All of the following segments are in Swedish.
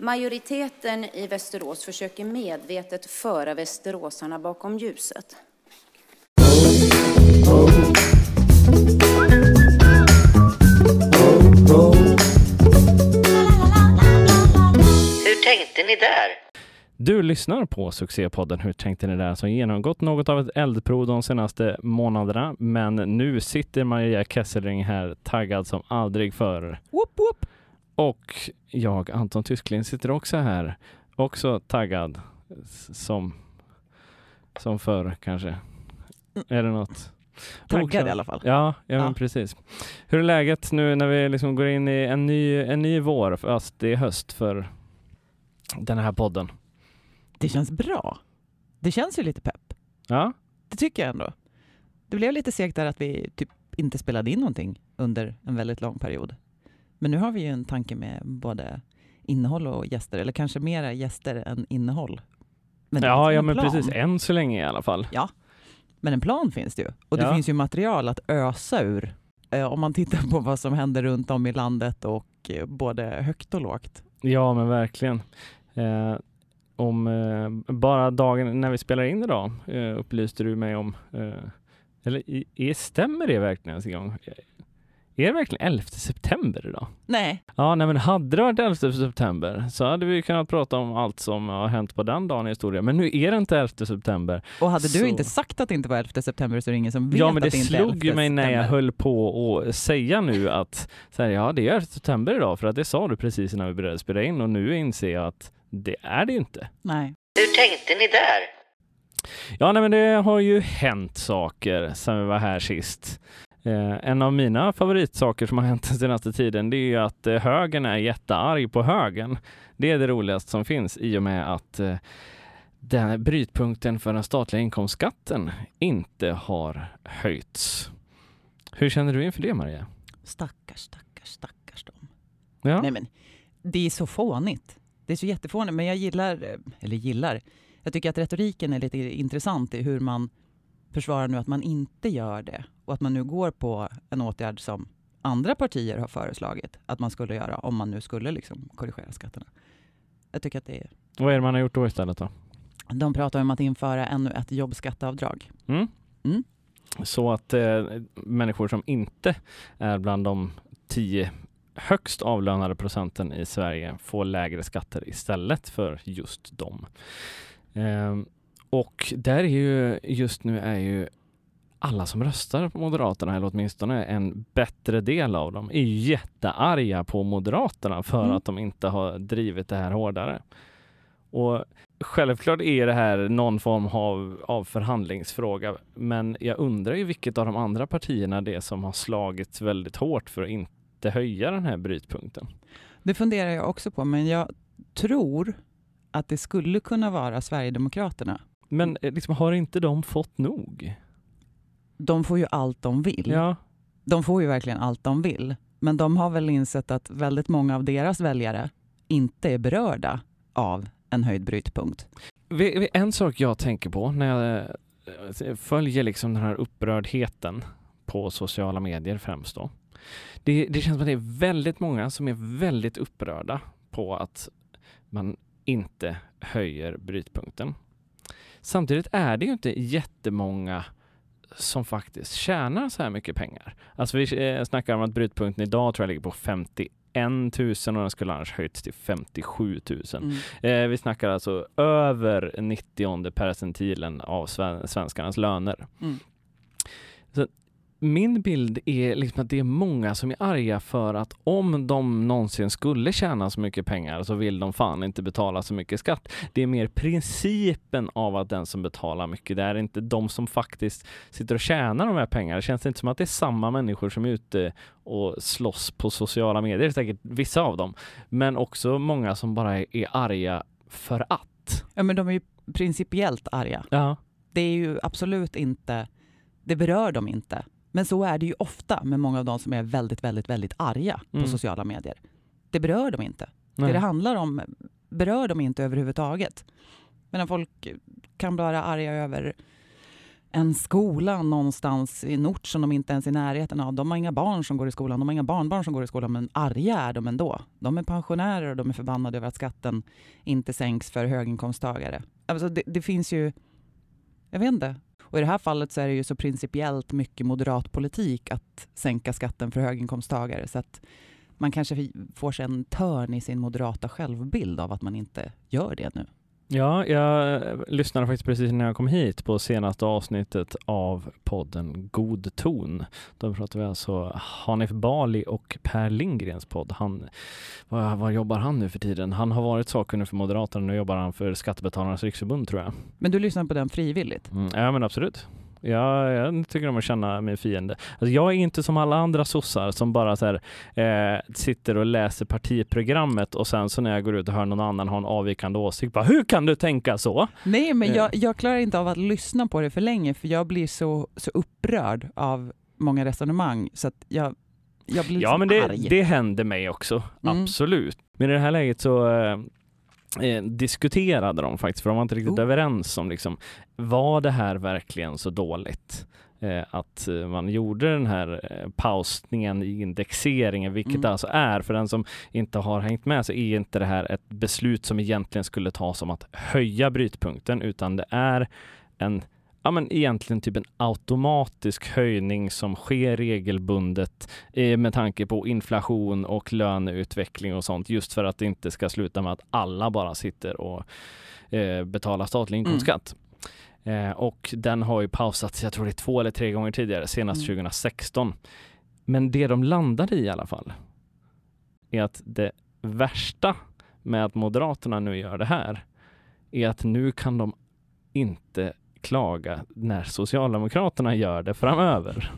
Majoriteten i Västerås försöker medvetet föra västeråsarna bakom ljuset. Hur tänkte ni där? Du lyssnar på succépodden Hur tänkte ni där? som genomgått något av ett eldprov de senaste månaderna. Men nu sitter Maria Kesselring här taggad som aldrig förr. Whoop, whoop. Och jag, Anton Tysklind, sitter också här. Också taggad som, som förr kanske. Är det något? Taggad i alla fall. Ja, ja, Ja. Men precis. Hur är läget nu när vi liksom går in i en ny, en ny vår, fast det är höst för den här podden? Det känns bra. Det känns ju lite pepp. Ja, Det tycker jag ändå. Det blev lite segt där att vi typ inte spelade in någonting under en väldigt lång period. Men nu har vi ju en tanke med både innehåll och gäster, eller kanske mera gäster än innehåll. Men ja, ja en men plan. precis. Än så länge i alla fall. Men en plan finns det ju. Och det Ja. finns ju material att ösa ur. Eh, om man tittar på vad som händer runt om i landet och eh, både högt och lågt. Ja, men verkligen. Eh, om eh, bara dagen när vi spelar in idag eh, upplyste du mig om, eh, eller i, stämmer det verkligen ens en gång? Är det verkligen 11 september idag? Nej, Ja, nej, men hade det varit 11 september så hade vi kunnat prata om allt som har hänt på den dagen i historien. Men nu är det inte 11 september. och hade Så- du inte sagt att det inte var 11 september så är det ingen som vet ja, men det att det inte är slog ju 11 mig när jag september. höll på att säga nu att så här, ja, det är 11 september idag, för att det sa du precis innan vi började spela in och nu inser jag att det är det inte. Nej. Hur tänkte ni där? Ja, nej, men det har ju hänt saker sedan vi var här sist. Eh, en av mina favoritsaker som har hänt den senaste tiden det är ju att eh, högern är jättearg på högern. Det är det roligaste som finns i och med att eh, den brytpunkten för den statliga inkomstskatten inte har höjts. Hur känner du inför det Maria? Stackars, stackars, stackars dem. Ja, Nej men, det är så fånigt. Det är så jättefånigt, men jag gillar, eller gillar, jag tycker att retoriken är lite intressant i hur man försvarar nu att man inte gör det och att man nu går på en åtgärd som andra partier har föreslagit att man skulle göra om man nu skulle liksom korrigera skatterna. Jag tycker att det är, vad är det man har gjort då istället då? de pratar om att införa ännu ett jobbskatteavdrag. Mm? Mm. Så att eh, människor som inte är bland de tio högst avlönade procenten i Sverige får lägre skatter istället för just dem. Ehm, och där är ju just nu är ju alla som röstar på Moderaterna, eller åtminstone en bättre del av dem, är ju jättearga på Moderaterna för Mm. att de inte har drivit det här hårdare. Och Självklart är det här någon form av, av förhandlingsfråga, men jag undrar ju vilket av de andra partierna det är som har slagits väldigt hårt för att inte höja den här brytpunkten. Det funderar jag också på, men jag tror att det skulle kunna vara Sverigedemokraterna. Men eh, liksom, har inte de fått nog? De får ju allt de vill. Ja, De får ju verkligen allt de vill. Men de har väl insett att väldigt många av deras väljare inte är berörda av en höjd brytpunkt. En sak jag tänker på när jag eh, följer liksom den här upprördheten på sociala medier främst då. Det, det känns som att det är väldigt många som är väldigt upprörda på att man inte höjer brytpunkten. Samtidigt är det ju inte jättemånga som faktiskt tjänar så här mycket pengar. Alltså vi eh, snackar om att brytpunkten idag tror jag ligger på 51 000 och den skulle annars höjts till 57 000. Mm. Eh, vi snackar alltså över 90 percentilen av sven- svenskarnas löner. Mm. Så min bild är liksom att det är många som är arga för att om de någonsin skulle tjäna så mycket pengar så vill de fan inte betala så mycket skatt. Det är mer principen av att den som betalar mycket, det är inte de som faktiskt sitter och tjänar de här pengarna. Det känns inte som att det är samma människor som är ute och slåss på sociala medier, säkert vissa av dem, men också många som bara är, arga för att. Ja, men de är ju principiellt arga. Ja. Det är ju absolut inte, det berör dem inte. Men så är det ju ofta med många av de som är väldigt, väldigt, väldigt arga Mm. på sociala medier. Det berör dem inte. Nej. Det det handlar om berör dem inte överhuvudtaget. Medan folk kan vara arga över en skola någonstans i en ort som de inte ens är i närheten av. De har inga barn som går i skolan, de har inga barnbarn som går i skolan, men arga är de ändå. De är pensionärer och de är förbannade över att skatten inte sänks för höginkomsttagare. Alltså det, det finns ju, jag vet inte. Och i det här fallet så är det ju så principiellt mycket moderat politik att sänka skatten för höginkomsttagare. Så att man kanske får sig en törn i sin moderata självbild av att man inte gör det nu. Ja, jag lyssnade faktiskt precis när jag kom hit på senaste avsnittet av podden God ton. Då pratar vi alltså Hanif Bali och Per Lindgrens podd. Han, vad, vad jobbar han nu för tiden? Han har varit sakkunnig för Moderaterna, nu jobbar han för Skattebetalarnas riksförbund tror jag. Men du lyssnar på den frivilligt? Mm, ja men absolut. Ja, jag tycker om att känna min fiende. Alltså jag är inte som alla andra sossar som bara så här, eh, sitter och läser partiprogrammet och sen så när jag går ut och hör någon annan ha en avvikande åsikt, bara, hur kan du tänka så? Nej, men Eh. jag, jag klarar inte av att lyssna på det för länge för jag blir så, så upprörd av många resonemang så att jag, jag blir Ja, liksom men det, arg. det händer mig också. Mm. Absolut. Men i det här läget så eh, diskuterade de faktiskt, för de var inte riktigt Oh. överens om liksom, var det här verkligen så dåligt? Eh, att eh, man gjorde den här eh, pausningen i indexeringen, vilket Mm. det alltså är. För den som inte har hängt med så är inte det här ett beslut som egentligen skulle tas om att höja brytpunkten, utan det är en ja, men egentligen typ en automatisk höjning som sker regelbundet eh, med tanke på inflation och löneutveckling och sånt, just för att det inte ska sluta med att alla bara sitter och eh, betalar statlig inkomstskatt. Eh, och den har ju pausats, jag tror det är två eller tre gånger tidigare, senast Mm. 2016. Men det de landade i i alla fall är att det värsta med att Moderaterna nu gör det här är att nu kan de inte klaga när Socialdemokraterna gör det framöver.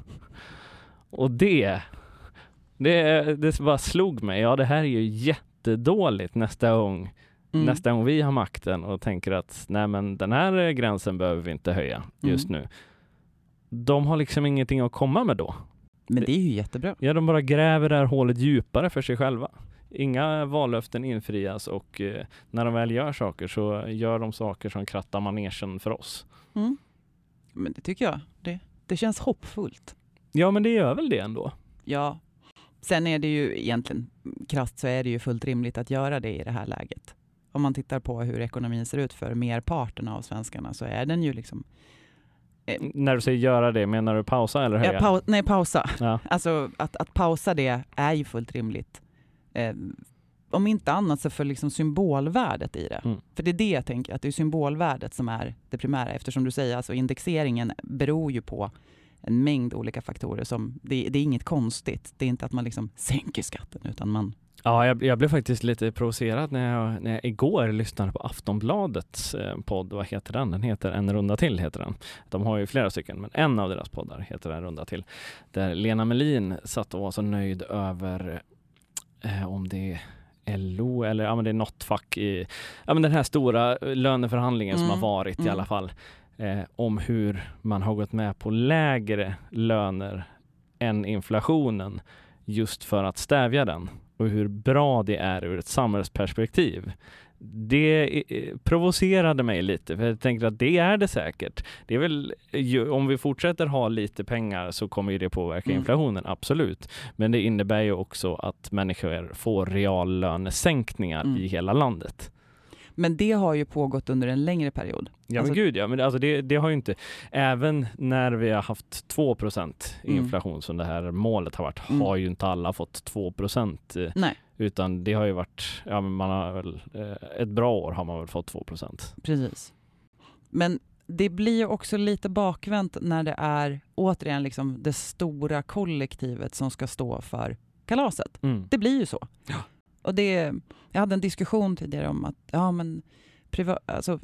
Och det, det, det bara slog mig. Ja, det här är ju jättedåligt nästa gång, Mm. nästa gång vi har makten och tänker att nej, men den här gränsen behöver vi inte höja just Mm. nu. De har liksom ingenting att komma med då. Men det är ju jättebra. Ja, de bara gräver det här hålet djupare för sig själva. Inga vallöften infrias och eh, när de väl gör saker så gör de saker som krattar manegen för oss. Mm. Men det tycker jag. Det, det känns hoppfullt. Ja, men det gör väl det ändå. Ja. Sen är det ju egentligen, krasst så är det ju fullt rimligt att göra det i det här läget. Om man tittar på hur ekonomin ser ut för merparten av svenskarna så är den ju liksom... eh, När du säger göra det, menar du pausa eller höja? Ja, pau, nej, pausa. Ja. Alltså att, att pausa det är ju fullt rimligt. Eh, om inte annat så för liksom symbolvärdet i det. Mm. För det är det jag tänker, att det är symbolvärdet som är det primära. Eftersom du säger, alltså indexeringen beror ju på en mängd olika faktorer. Som, det, det är inget konstigt. Det är inte att man liksom sänker skatten, utan man... Ja, jag, jag blev faktiskt lite provocerad när jag, när jag igår lyssnade på Aftonbladets eh, podd. Vad heter den? Den heter En runda till. heter den. De har ju flera stycken, men en av deras poddar heter En runda till. Där Lena Melin satt och var så nöjd över eh, om det LO eller ja, men det är något fack i ja, men den här stora löneförhandlingen som Mm, har varit i mm. alla fall. Eh, om hur man har gått med på lägre löner än inflationen just för att stävja den och hur bra det är ur ett samhällsperspektiv. Det provocerade mig lite, för jag tänker att det är det säkert. Det är väl, om vi fortsätter ha lite pengar så kommer ju det påverka Mm. inflationen, absolut. Men det innebär ju också att människor får reallönesänkningar Mm. i hela landet. Men det har ju pågått under en längre period. Ja Alltså- men gud ja, men alltså det, det har ju inte, även när vi har haft 2 i Mm. inflation som det här målet har varit, Mm. har ju inte alla fått 2 eh, Nej. utan det har ju varit, ja men man har väl, eh, ett bra år har man väl fått 2 Precis. Men det blir också lite bakvänt när det är återigen liksom det stora kollektivet som ska stå för kalaset. Mm. Det blir ju så. Ja. Och det, jag hade en diskussion tidigare om att ja, men priva, alltså,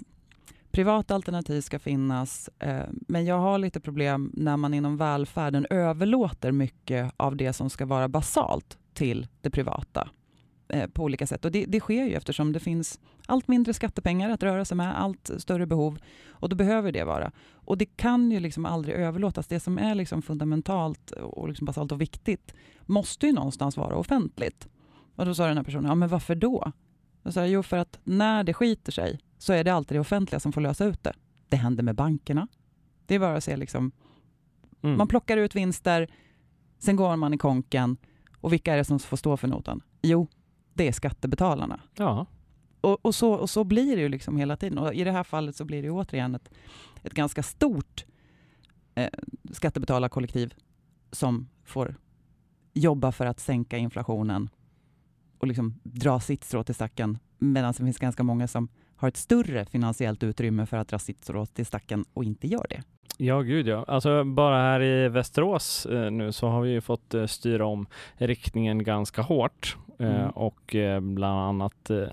privata alternativ ska finnas, eh, men jag har lite problem när man inom välfärden överlåter mycket av det som ska vara basalt till det privata eh, på olika sätt. Och det, det sker ju eftersom det finns allt mindre skattepengar att röra sig med, allt större behov och då behöver det vara. Och det kan ju liksom aldrig överlåtas. Det som är liksom fundamentalt och liksom basalt och viktigt måste ju någonstans vara offentligt. Och då sa den här personen, ja men varför då? Jag sa, jo för att när det skiter sig så är det alltid det offentliga som får lösa ut det. Det händer med bankerna, Det är bara att se liksom, Mm. man plockar ut vinster, sen går man i konken och vilka är det som får stå för notan? Jo, det är skattebetalarna. Ja. Och, och, så, och så blir det ju liksom hela tiden. Och I det här fallet så blir det återigen ett, ett ganska stort eh, skattebetalarkollektiv som får jobba för att sänka inflationen och liksom dra sitt strå till stacken medan det finns ganska många som har ett större finansiellt utrymme för att dra sitt strå till stacken och inte gör det. Ja, gud ja. Alltså bara här i Västerås eh, nu så har vi ju fått eh, styra om riktningen ganska hårt eh, Mm. och eh, bland annat eh,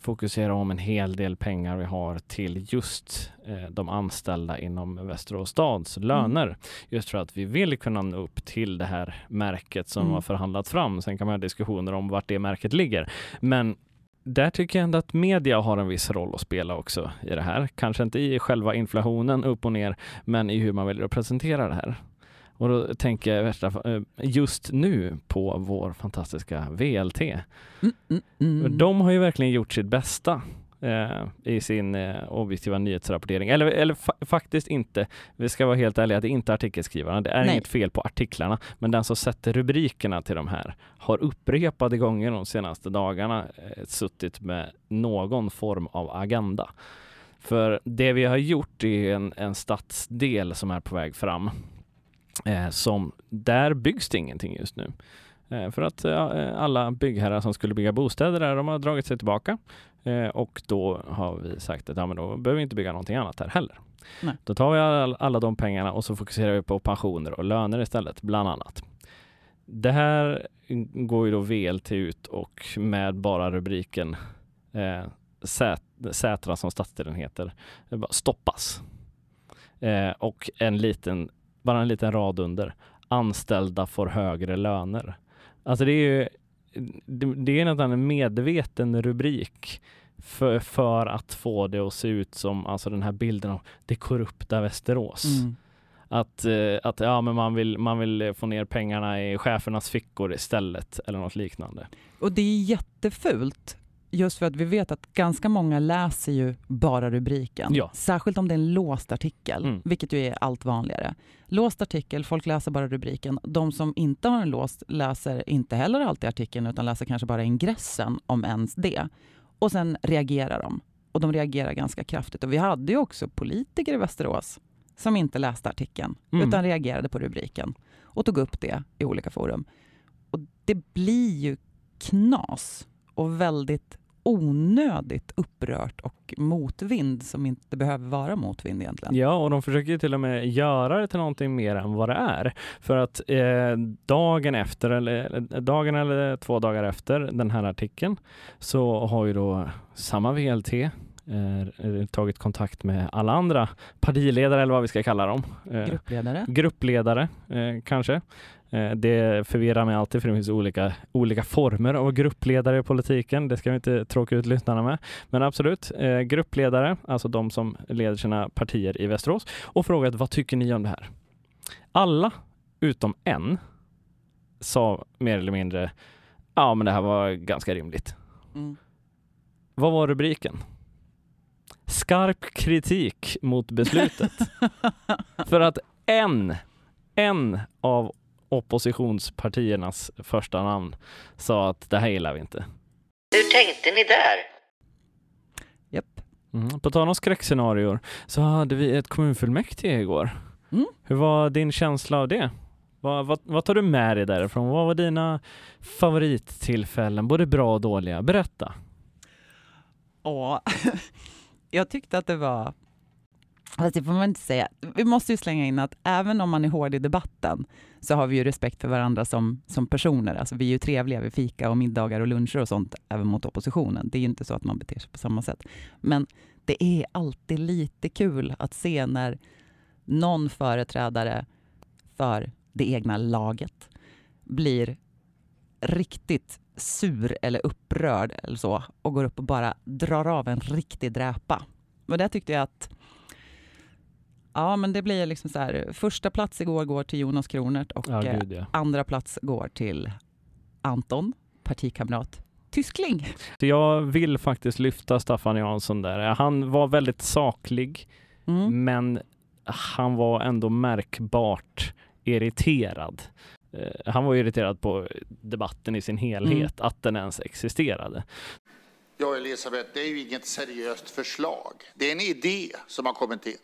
fokusera om en hel del pengar vi har till just eh, de anställda inom Västerås stads löner. Just för att vi vill kunna nå upp till det här märket som Mm. har förhandlats fram. Sen kan man ha diskussioner om vart det märket ligger. Men där tycker jag ändå att media har en viss roll att spela också i det här. Kanske inte i själva inflationen upp och ner, men i hur man väljer att presentera det här. Och då tänker jag eh, just nu på vår fantastiska VLT. Mm, mm, mm. De har ju verkligen gjort sitt bästa eh, i sin eh, objektiva nyhetsrapportering. Eller, eller fa- faktiskt inte. Vi ska vara helt ärliga, det är inte artikelskrivarna. Det är Nej. inget fel på artiklarna. Men den som sätter rubrikerna till de här har upprepade gånger de senaste dagarna eh, suttit med någon form av agenda. För det vi har gjort är en, en stadsdel som är på väg fram. Eh, som, där byggs det ingenting just nu. Eh, för att eh, alla byggherrar som skulle bygga bostäder där, de har dragit sig tillbaka. Eh, och då har vi sagt att ja, men då behöver vi inte bygga någonting annat här heller. Nej. Då tar vi all, alla de pengarna och så fokuserar vi på pensioner och löner istället, bland annat. Det här går ju då VLT ut och med bara rubriken eh, Sät- Sätra som stadsdelen heter, bara stoppas. Eh, och en liten, bara en liten rad under, anställda får högre löner. Alltså det är ju det, det är nästan en medveten rubrik för, för att få det att se ut som alltså den här bilden av det korrupta Västerås. Mm. Att, eh, att ja, men man, vill, man vill få ner pengarna i chefernas fickor istället eller något liknande. Och det är jättefult, just för att vi vet att ganska många läser ju bara rubriken. Ja. Särskilt om det är en låst artikel, Mm. vilket ju är allt vanligare. Låst artikel, folk läser bara rubriken. De som inte har en låst läser inte heller alltid artikeln, utan läser kanske bara ingressen, om ens det. Och sen reagerar de. Och de reagerar ganska kraftigt. Och vi hade ju också politiker i Västerås som inte läste artikeln, Mm. utan reagerade på rubriken och tog upp det i olika forum. Och det blir ju knas och väldigt onödigt upprört och motvind som inte behöver vara motvind egentligen. Ja, och de försöker ju till och med göra det till någonting mer än vad det är. För att eh, dagen efter, eller dagen eller två dagar efter den här artikeln, så har ju då samma VLT tagit kontakt med alla andra partiledare eller vad vi ska kalla dem. Eh, Gruppledare. gruppledare eh, kanske. Eh, det förvirrar mig alltid för det finns olika, olika former av gruppledare i politiken. Det ska vi inte tråka ut lyssnarna med. Men absolut, eh, gruppledare, alltså de som leder sina partier i Västerås och frågat vad tycker ni om det här? Alla utom en sa mer eller mindre ja men det här var ganska rimligt. Mm. Vad var rubriken? Skarp kritik mot beslutet. För att en, en av oppositionspartiernas första namn sa att det här gillar vi inte. Hur tänkte ni där? Japp. Mm. På tal om skräckscenarior så hade vi ett kommunfullmäktige igår. Mm. Hur var din känsla av det? Vad, vad, vad tar du med dig därifrån? Vad var dina favorittillfällen, både bra och dåliga? Berätta. Ja, jag tyckte att det var... Fast det får man inte säga. Vi måste ju slänga in att även om man är hård i debatten så har vi ju respekt för varandra som, som personer. Alltså vi är ju trevliga vid fika och middagar och luncher och sånt även mot oppositionen. Det är ju inte så att man beter sig på samma sätt. Men det är alltid lite kul att se när någon företrädare för det egna laget blir riktigt sur eller upprörd eller så och går upp och bara drar av en riktig dräpa. Och där tyckte jag att Ja, men det blir liksom så här. Första plats igår går till Jonas Kronert och Ja, eh, gud ja. andra plats går till Anton, partikamrat Tyskling. Så jag vill faktiskt lyfta Staffan Jansson där. Han var väldigt saklig, Mm. men han var ändå märkbart irriterad. Eh, han var irriterad på debatten i sin helhet, att den ens existerade. Ja, Elisabeth, det är ju inget seriöst förslag. Det är en idé som har kommit in.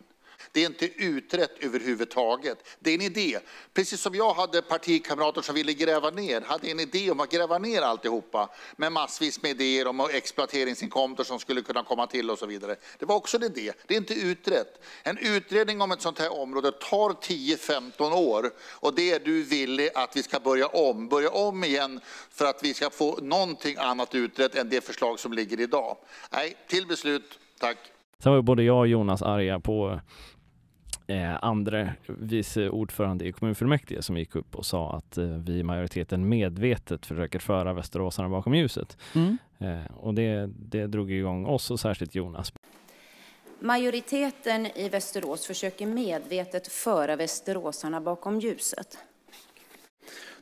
Det är inte utrett överhuvudtaget. Det är en idé. Precis som jag hade partikamrater som ville gräva ner, hade en idé om att gräva ner alltihopa med massvis med idéer om exploateringsinkomster som skulle kunna komma till och så vidare. Det var också en idé. Det är inte utrett. En utredning om ett sånt här område tar 10-15 år och det är du villig att vi ska börja om, börja om igen för att vi ska få någonting annat utrett än det förslag som ligger idag. Nej, till beslut. Tack. Sen var ju både jag och Jonas arga på eh, andra vice ordförande i kommunfullmäktige som gick upp och sa att eh, vi i majoriteten medvetet försöker föra västeråsarna bakom ljuset. Mm. Eh, och det, det drog igång oss och särskilt Jonas. Majoriteten i Västerås försöker medvetet föra västeråsarna bakom ljuset.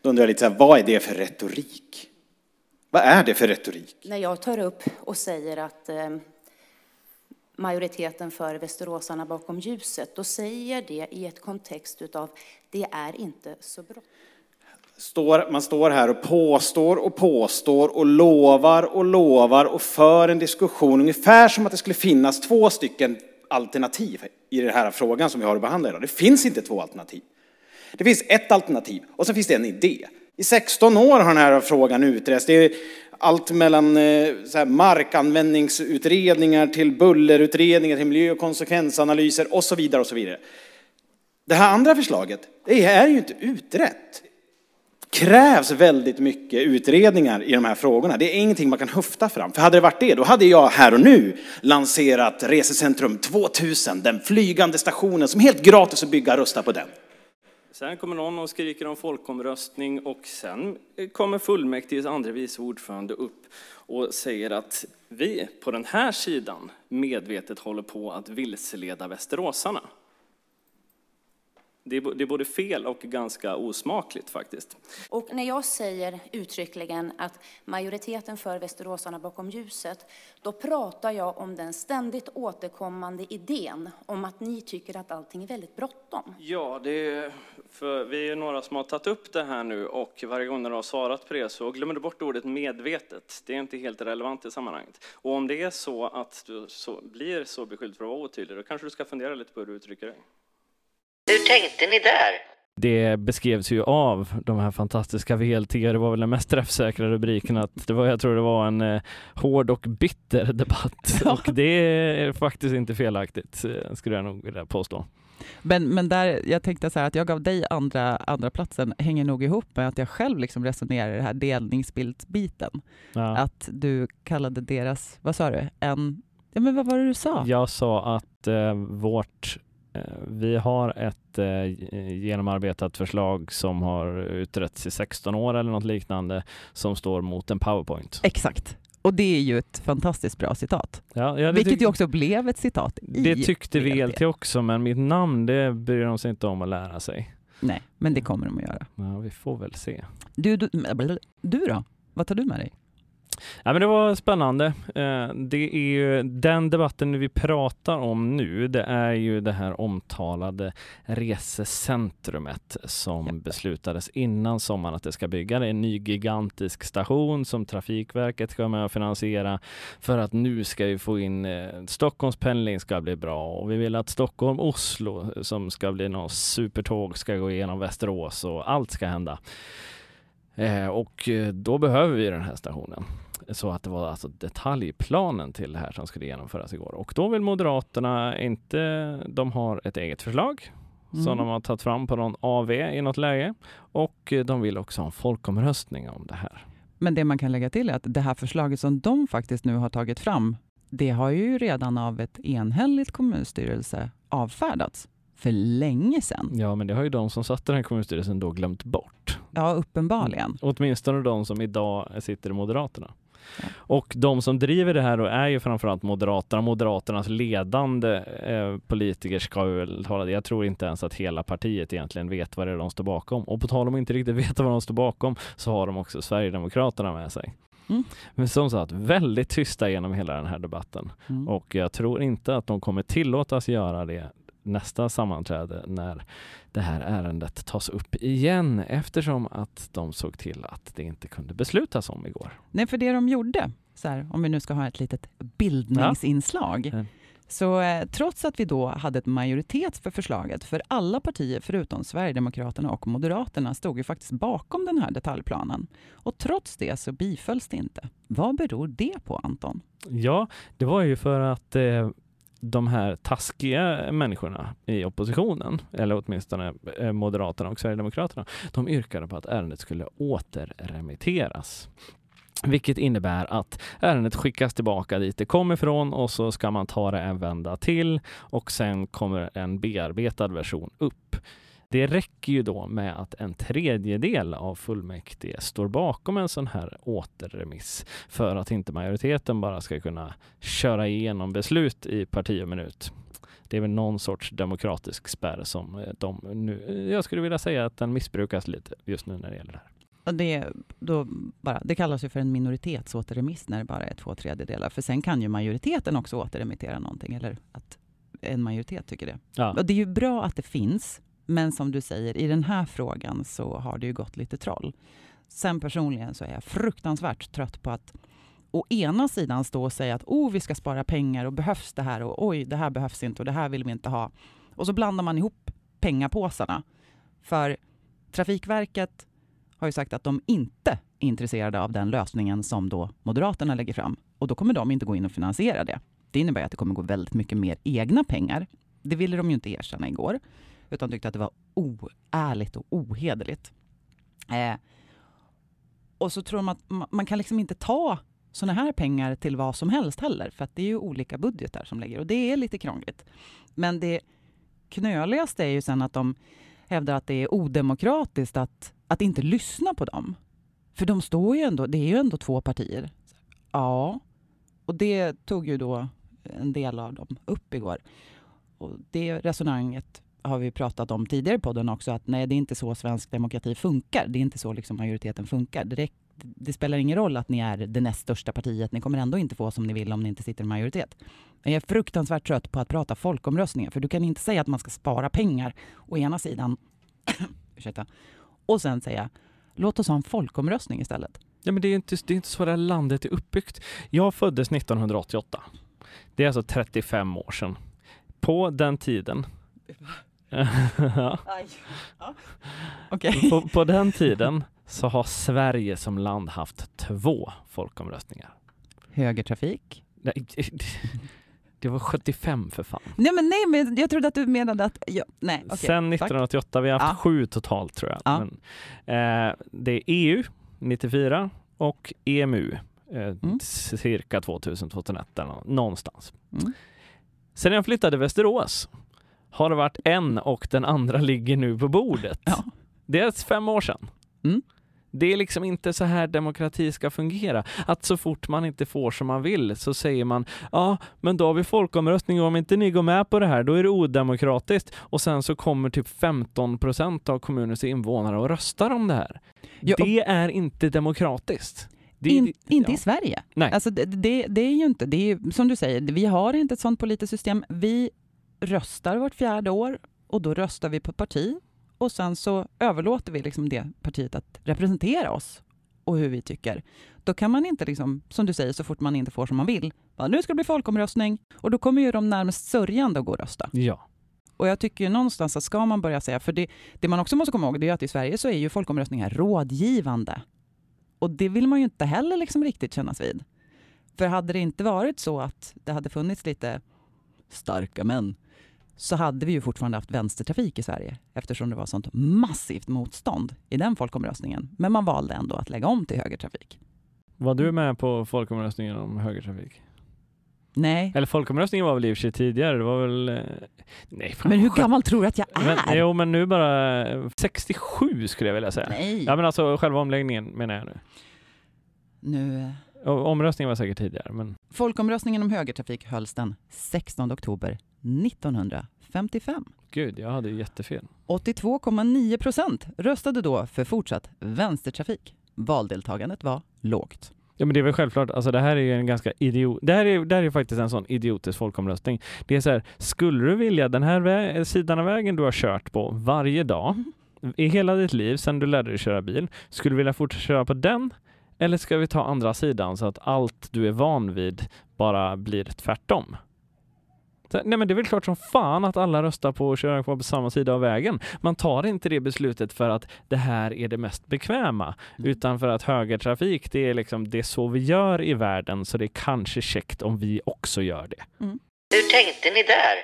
Då undrar jag lite så här, vad är det för retorik? Vad är det för retorik? När jag tar upp och säger att eh, majoriteten för västeråsarna bakom ljuset, då säger det i ett kontext utav det är inte så bra. Står, man står här och påstår och påstår och lovar och lovar och för en diskussion ungefär som att det skulle finnas två stycken alternativ i den här frågan som vi har att behandla idag. Det finns inte två alternativ. Det finns ett alternativ och så finns det en idé. I 16 år har den här frågan utretts. Det är allt mellan eh, så här, markanvändningsutredningar till bullerutredningar till miljö och konsekvensanalyser och så vidare och så vidare. Det här andra förslaget, det är ju inte utrett. krävs väldigt mycket utredningar i de här frågorna. Det är ingenting man kan höfta fram. För hade det varit det, då hade jag här och nu lanserat Resecentrum 2000, den flygande stationen som är helt gratis att bygga, rösta på den. Sen kommer någon och skriker om folkomröstning och sen kommer fullmäktiges andre vice ordförande upp och säger att vi på den här sidan medvetet håller på att vilseleda västeråsarna. Det är, det är både fel och ganska osmakligt faktiskt. Och när jag säger uttryckligen att majoriteten för västeråsarna bakom ljuset, då pratar jag om den ständigt återkommande idén om att ni tycker att allting är väldigt bråttom. Ja, det är, för vi är några som har tagit upp det här nu och varje gång du har svarat på det så glömmer du bort ordet medvetet. Det är inte helt relevant i sammanhanget. Och om det är så att du så, blir så beskylld för att vara otydlig, då kanske du ska fundera lite på hur du uttrycker dig. Hur tänkte ni där? Det beskrevs ju av de här fantastiska VLT, det var väl den mest träffsäkra rubriken, att det var, jag tror det var en eh, hård och bitter debatt. Ja. Och det är faktiskt inte felaktigt, eh, skulle jag nog vilja påstå. Men, men där, jag tänkte så här att jag gav dig andra, andra platsen hänger nog ihop med att jag själv liksom resonerar i det här delningsbildsbiten. Ja. Att du kallade deras, vad sa du, en, ja men vad var det du sa? Jag sa att eh, vårt vi har ett eh, genomarbetat förslag som har utretts i 16 år eller något liknande som står mot en powerpoint. Exakt. Och det är ju ett fantastiskt bra citat. Ja, ja, Vilket ju också blev ett citat det tyckte VLT. VLT också, men mitt namn det bryr de sig inte om att lära sig. Nej, men det kommer de att göra. Ja, vi får väl se. Du, du, du då? Vad tar du med dig? Ja, men det var spännande. Eh, Det är ju den debatten vi pratar om nu. Det är ju det här omtalade resecentrumet som Ja. beslutades innan sommaren att det ska bygga. Det är en ny gigantisk station som Trafikverket ska med och finansiera för att nu ska vi få in eh, Stockholms pendling ska bli bra och vi vill att Stockholm-Oslo som ska bli något supertåg ska gå igenom Västerås och allt ska hända. Eh, och eh, då behöver vi den här stationen. Så att det var alltså detaljplanen till det här som skulle genomföras igår. Och då vill Moderaterna inte, de har ett eget förslag som Mm. de har tagit fram på någon AV i något läge. Och eh, de vill också ha en folkomröstning om det här. Men det man kan lägga till är att det här förslaget som de faktiskt nu har tagit fram, det har ju redan av ett enhälligt kommunstyrelse avfärdats för länge sedan. Ja, men det har ju de som satt i den här kommunstyrelsen då glömt bort. Ja, uppenbarligen. Åtminstone de som idag sitter i Moderaterna. Ja. Och de som driver det här då är ju framförallt Moderaterna. Moderaternas ledande eh, politiker ska vi väl tala Jag tror inte ens att hela partiet egentligen vet vad det är de står bakom. Och på tal om att inte riktigt veta vad de står bakom så har de också Sverigedemokraterna med sig. Mm. Men som sagt, väldigt tysta genom hela den här debatten. Mm. Och jag tror inte att de kommer tillåtas göra det nästa sammanträde när det här ärendet tas upp igen eftersom att de såg till att det inte kunde beslutas om igår. Nej, för det de gjorde, så här, om vi nu ska ha ett litet bildningsinslag, Ja. så eh, trots att vi då hade ett majoritet för förslaget, för alla partier förutom Sverigedemokraterna och Moderaterna stod ju faktiskt bakom den här detaljplanen. Och trots det så bifölls det inte. Vad beror det på, Anton? Ja, det var ju för att eh, de här taskiga människorna i oppositionen, eller åtminstone eh, Moderaterna och Sverigedemokraterna, de yrkade på att ärendet skulle återremitteras. Vilket innebär att ärendet skickas tillbaka dit det kom ifrån och så ska man ta det en vända till och sen kommer en bearbetad version upp. Det räcker ju då med att en tredjedel av fullmäktige står bakom en sån här återremiss för att inte majoriteten bara ska kunna köra igenom beslut i parti och minut. Det är väl någon sorts demokratisk spärr som eh, de nu, jag skulle vilja säga att den missbrukas lite just nu när det gäller det här. Och Det, då bara, det kallas ju för en minoritetsåterremiss när det bara är två tredjedelar. För sen kan ju majoriteten också återremittera någonting, eller att en majoritet tycker det. Ja. Och det är ju bra att det finns, men som du säger, i den här frågan så har det ju gått lite troll. Sen personligen så är jag fruktansvärt trött på att å ena sidan stå och säga att oh, vi ska spara pengar och behövs det här och oj, det här behövs inte och det här vill vi inte ha. Och så blandar man ihop pengapåsarna. För Trafikverket har ju sagt att de inte är intresserade av den lösningen som då Moderaterna lägger fram. Och då kommer de inte gå in och finansiera det. Det innebär att det kommer gå väldigt mycket mer egna pengar. Det ville de ju inte erkänna igår, utan tyckte att det var oärligt och ohederligt. Eh, och så tror de att man kan liksom inte ta sådana här pengar till vad som helst heller, för att det är ju olika budgetar som lägger och det är lite krångligt. Men det knöligaste är ju sen att de hävdar att det är odemokratiskt att, att inte lyssna på dem. För de står ju ändå, det är ju ändå två partier. Ja, och det tog ju då en del av dem upp igår. Och det resonemanget har vi pratat om tidigare på podden också, att nej, det är inte så svensk demokrati funkar. Det är inte så liksom majoriteten funkar. Det, räck- det spelar ingen roll att ni är det näst största partiet. Ni kommer ändå inte få som ni vill om ni inte sitter i majoritet. Jag är fruktansvärt trött på att prata folkomröstningar, för du kan inte säga att man ska spara pengar å ena sidan, ursäkta, och sen säga låt oss ha en folkomröstning istället. Ja, men det är inte, det är inte så det här landet är uppbyggt. Jag föddes 1988. Det är alltså 35 år sedan. På den tiden Ja. Okej. på, på den tiden så har Sverige som land haft två folkomröstningar. Högertrafik? Nej, det var 75 för fan. Nej men, nej, men jag trodde att du menade att... Ja, nej, okej. Sen Tack. 1988, vi har haft Ja. sju totalt tror jag. Ja. Men, eh, det är EU 94 och EMU eh, Mm. cirka 2000-2001 eller nå- någonstans. Mm. Sen jag flyttade till Västerås har det varit en och den andra ligger nu på bordet. Ja. Det är fem år sedan. Mm. Det är liksom inte så här demokrati ska fungera. Att så fort man inte får som man vill så säger man ja, men då har vi folkomröstning och om inte ni går med på det här då är det odemokratiskt. Och sen så kommer typ 15 procent av kommunens invånare och röstar om det här. Ja, det är inte demokratiskt. Det, In, det- inte ja. i Sverige. Nej. Alltså det, det, det är ju inte, det är som du säger, vi har inte ett sånt politiskt system. Vi röstar vart fjärde år och då röstar vi på ett parti och sen så överlåter vi liksom det partiet att representera oss och hur vi tycker. Då kan man inte, liksom, som du säger, så fort man inte får som man vill, bara, nu ska det bli folkomröstning och då kommer ju de närmast sörjande att gå och rösta. Ja. Och jag tycker ju någonstans att ska man börja säga, för det, det man också måste komma ihåg det är att i Sverige så är ju folkomröstningar rådgivande. Och det vill man ju inte heller liksom riktigt kännas vid. För hade det inte varit så att det hade funnits lite starka män så hade vi ju fortfarande haft vänstertrafik i Sverige eftersom det var sånt massivt motstånd i den folkomröstningen. Men man valde ändå att lägga om till högertrafik. Var du med på folkomröstningen om högertrafik? Nej, Eller folkomröstningen var väl i och för sig tidigare, det var väl... eh, Nej, fan, men hur gammal tror du att jag är? Men, jo, men nu bara eh, 67 skulle jag vilja säga. Nej, Ja, men alltså själva omläggningen menar jag nu. nu... eh, Omröstningen var säkert tidigare, men Folkomröstningen om högertrafik hölls den 16 oktober 1955. gud, jag hade ju jättefel. 82,9 procent röstade då för fortsatt vänstertrafik. Valdeltagandet var lågt. Ja men det är väl självklart, alltså det här är ju en ganska idiot, det här är, det här är faktiskt en sån idiotisk folkomröstning. Det är så här, skulle du vilja den här vä- sidan av vägen du har kört på varje dag i hela ditt liv sedan du lärde dig köra bil, skulle du vilja fortsätta köra på den? Eller ska vi ta andra sidan så att allt du är van vid bara blir tvärtom? Nej men det är väl klart som fan att alla röstar på att köra kvar på samma sida av vägen. Man tar inte det beslutet för att det här är det mest bekväma, Mm. utan för att högertrafik, det är liksom det är så vi gör i världen, så det är kanske käckt om vi också gör det. Hur tänkte ni där?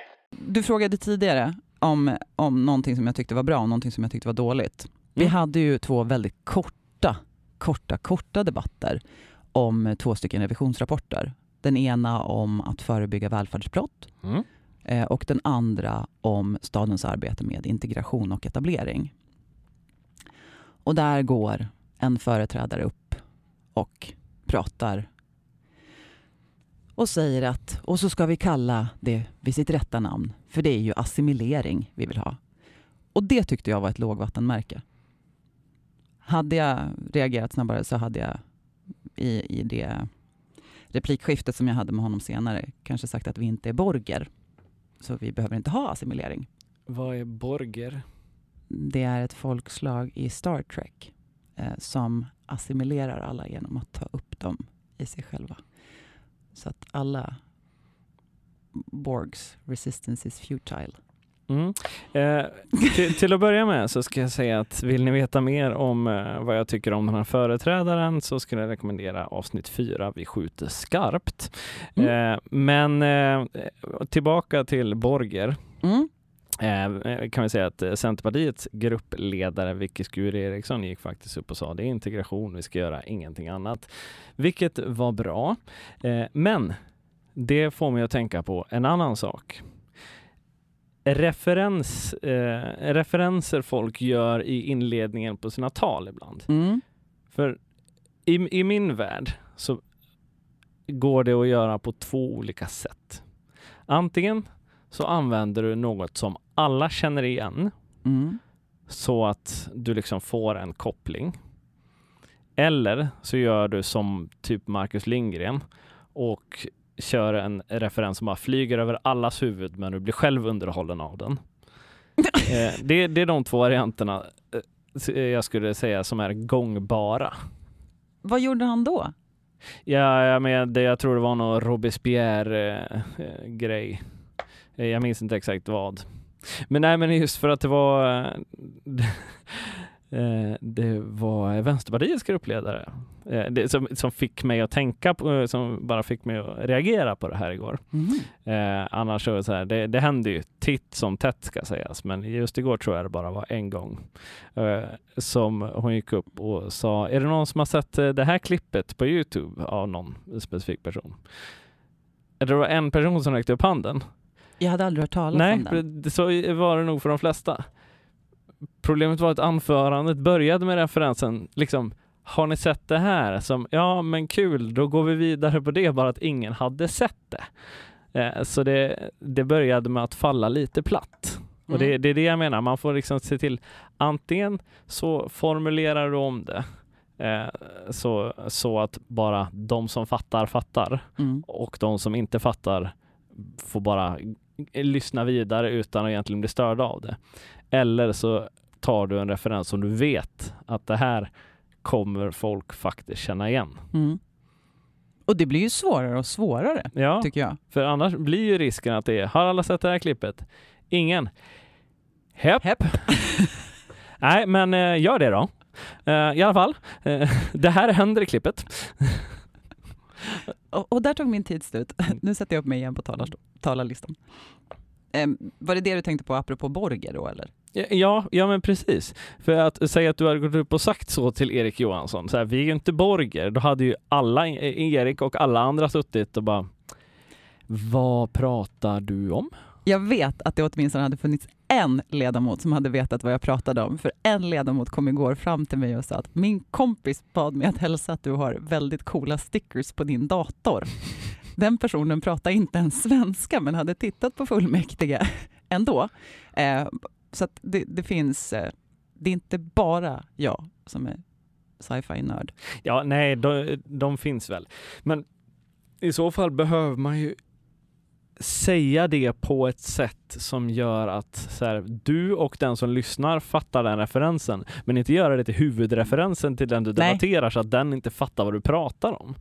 Du frågade tidigare om, om någonting som jag tyckte var bra och någonting som jag tyckte var dåligt. Vi Mm. hade ju två väldigt korta, korta, korta debatter om två stycken revisionsrapporter. Den ena om att förebygga välfärdsbrott Mm. eh, och den andra om stadens arbete med integration och etablering. Och där går en företrädare upp och pratar och säger att, och så ska vi kalla det vid sitt rätta namn, för det är ju assimilering vi vill ha. Och det tyckte jag var ett lågvattenmärke. Hade jag reagerat snabbare så hade jag i, i det replikskiftet som jag hade med honom senare kanske sagt att vi inte är borger. Så vi behöver inte ha assimilering. Vad är borger? Det är ett folkslag i Star Trek eh, som assimilerar alla genom att ta upp dem i sig själva. Så att alla Borgs resistance is futile. Mm. Eh, till, till att börja med så ska jag säga att vill ni veta mer om eh, vad jag tycker om den här företrädaren så skulle jag rekommendera avsnitt 4, Vi skjuter skarpt. Mm. Eh, men eh, tillbaka till Borger. Mm. Eh, kan vi säga att Centerpartiets gruppledare Vicky Skure Eriksson gick faktiskt upp och sa det är integration, vi ska göra ingenting annat. Vilket var bra. Men det får mig att tänka på en annan sak. Referens, eh, referenser folk gör i inledningen på sina tal ibland. Mm. För i, i min värld så går det att göra på två olika sätt. Antingen så använder du något som alla känner igen Mm. så att du liksom får en koppling. Eller så gör du som typ Marcus Lindgren och kör en referens som bara flyger över allas huvud men du blir själv underhållen av den. eh, det, det är de två varianterna eh, jag skulle säga som är gångbara. Vad gjorde han då? Ja, jag, med, det, jag tror det var någon Robespierre-grej. Eh, jag minns inte exakt vad. Men nej, men just för att det var eh, det var Vänsterpartiets gruppledare eh, det, som, som fick mig att tänka på, som bara fick mig att reagera på det här igår. Mm. Eh, annars så, så här, det, det händer ju titt som tätt ska sägas, men just igår tror jag det bara var en gång eh, som hon gick upp och sa, är det någon som har sett eh, det här klippet på Youtube av någon specifik person? Det var en person som räckte upp handen. Jag hade aldrig hört talas Nej, om den. det- så var det nog för de flesta. Problemet var att anförandet började med referensen, liksom, har ni sett det här? Som, ja men kul, då går vi vidare på det, bara att ingen hade sett det. Eh, så det, det började med att falla lite platt. Och det, Mm. det är det jag menar, man får liksom se till, antingen så formulerar du om det eh, så, så att bara de som fattar fattar Mm. och de som inte fattar får bara lyssna vidare utan att egentligen bli störda av det. Eller så tar du en referens som du vet att det här kommer folk faktiskt känna igen. Mm. Och det blir ju svårare och svårare, Ja, tycker jag. för annars blir ju risken att det är, har alla sett det här klippet? Ingen? Hepp. Hepp. Nej, men eh, gör det då. Eh, I alla fall, eh, det här händer i klippet. Och, och där tog min tid slut. Mm. Nu sätter jag upp mig igen på talarlistan. Ehm, var det det du tänkte på apropå Borger då eller? Ja, ja men precis. För att säga att du hade gått upp och sagt så till Erik Johansson, så här, vi är ju inte Borger, då hade ju alla, Erik och alla andra suttit och bara vad pratar du om? Jag vet att det åtminstone hade funnits en ledamot som hade vetat vad jag pratade om. För en ledamot kom igår fram till mig och sa att min kompis bad mig att hälsa att du har väldigt coola stickers på din dator. Den personen pratar inte ens svenska men hade tittat på fullmäktige ändå. Eh, så det, det finns, eh, det är inte bara jag som är sci-fi-nörd. Ja, nej, de, de finns väl. Men i så fall behöver man ju säga det på ett sätt som gör att så här, du och den som lyssnar fattar den referensen, men inte göra det till huvudreferensen till den du Nej. debatterar så att den inte fattar vad du pratar om.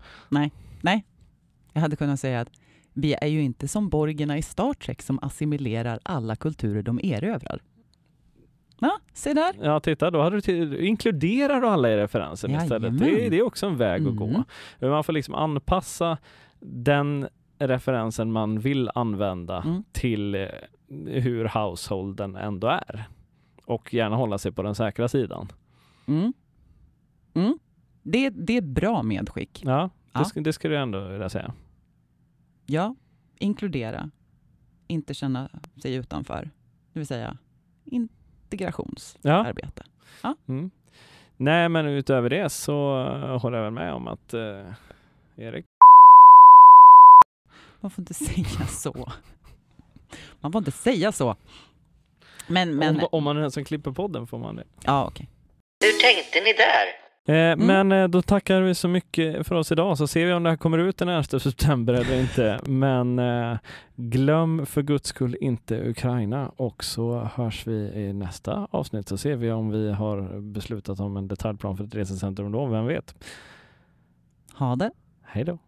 Jag hade kunnat säga att vi är ju inte som borgerna i Star Trek som assimilerar alla kulturer de erövrar. Ja, se där. Ja, titta, då hade du till, inkluderar du alla i referensen istället. Det, Jajamän. det är också en väg att gå. Mm. Man får liksom anpassa den referensen man vill använda Mm. till eh, hur householden ändå är. Och gärna hålla sig på den säkra sidan. Mm. Mm. Det, det är ett bra medskick. Ja, Ja. Det, ska, det ska du ändå vilja säga. Ja, inkludera, inte känna sig utanför. Det vill säga integrationsarbete. Ja. Mm. Nej, men utöver det så eh, håller jag väl med om att eh, Erik Man får inte säga så. Man får inte säga så. Men, men, om, om man är den som klipper podden får man det. ja okej. Hur tänkte ni där? Eh, Mm. Men eh, då tackar vi så mycket för oss idag så ser vi om det här kommer ut den 11 september eller inte. Men eh, glöm för guds skull inte Ukraina och så hörs vi i nästa avsnitt så ser vi om vi har beslutat om en detaljplan för ett resecentrum då, vem vet? Ha det. Hej då!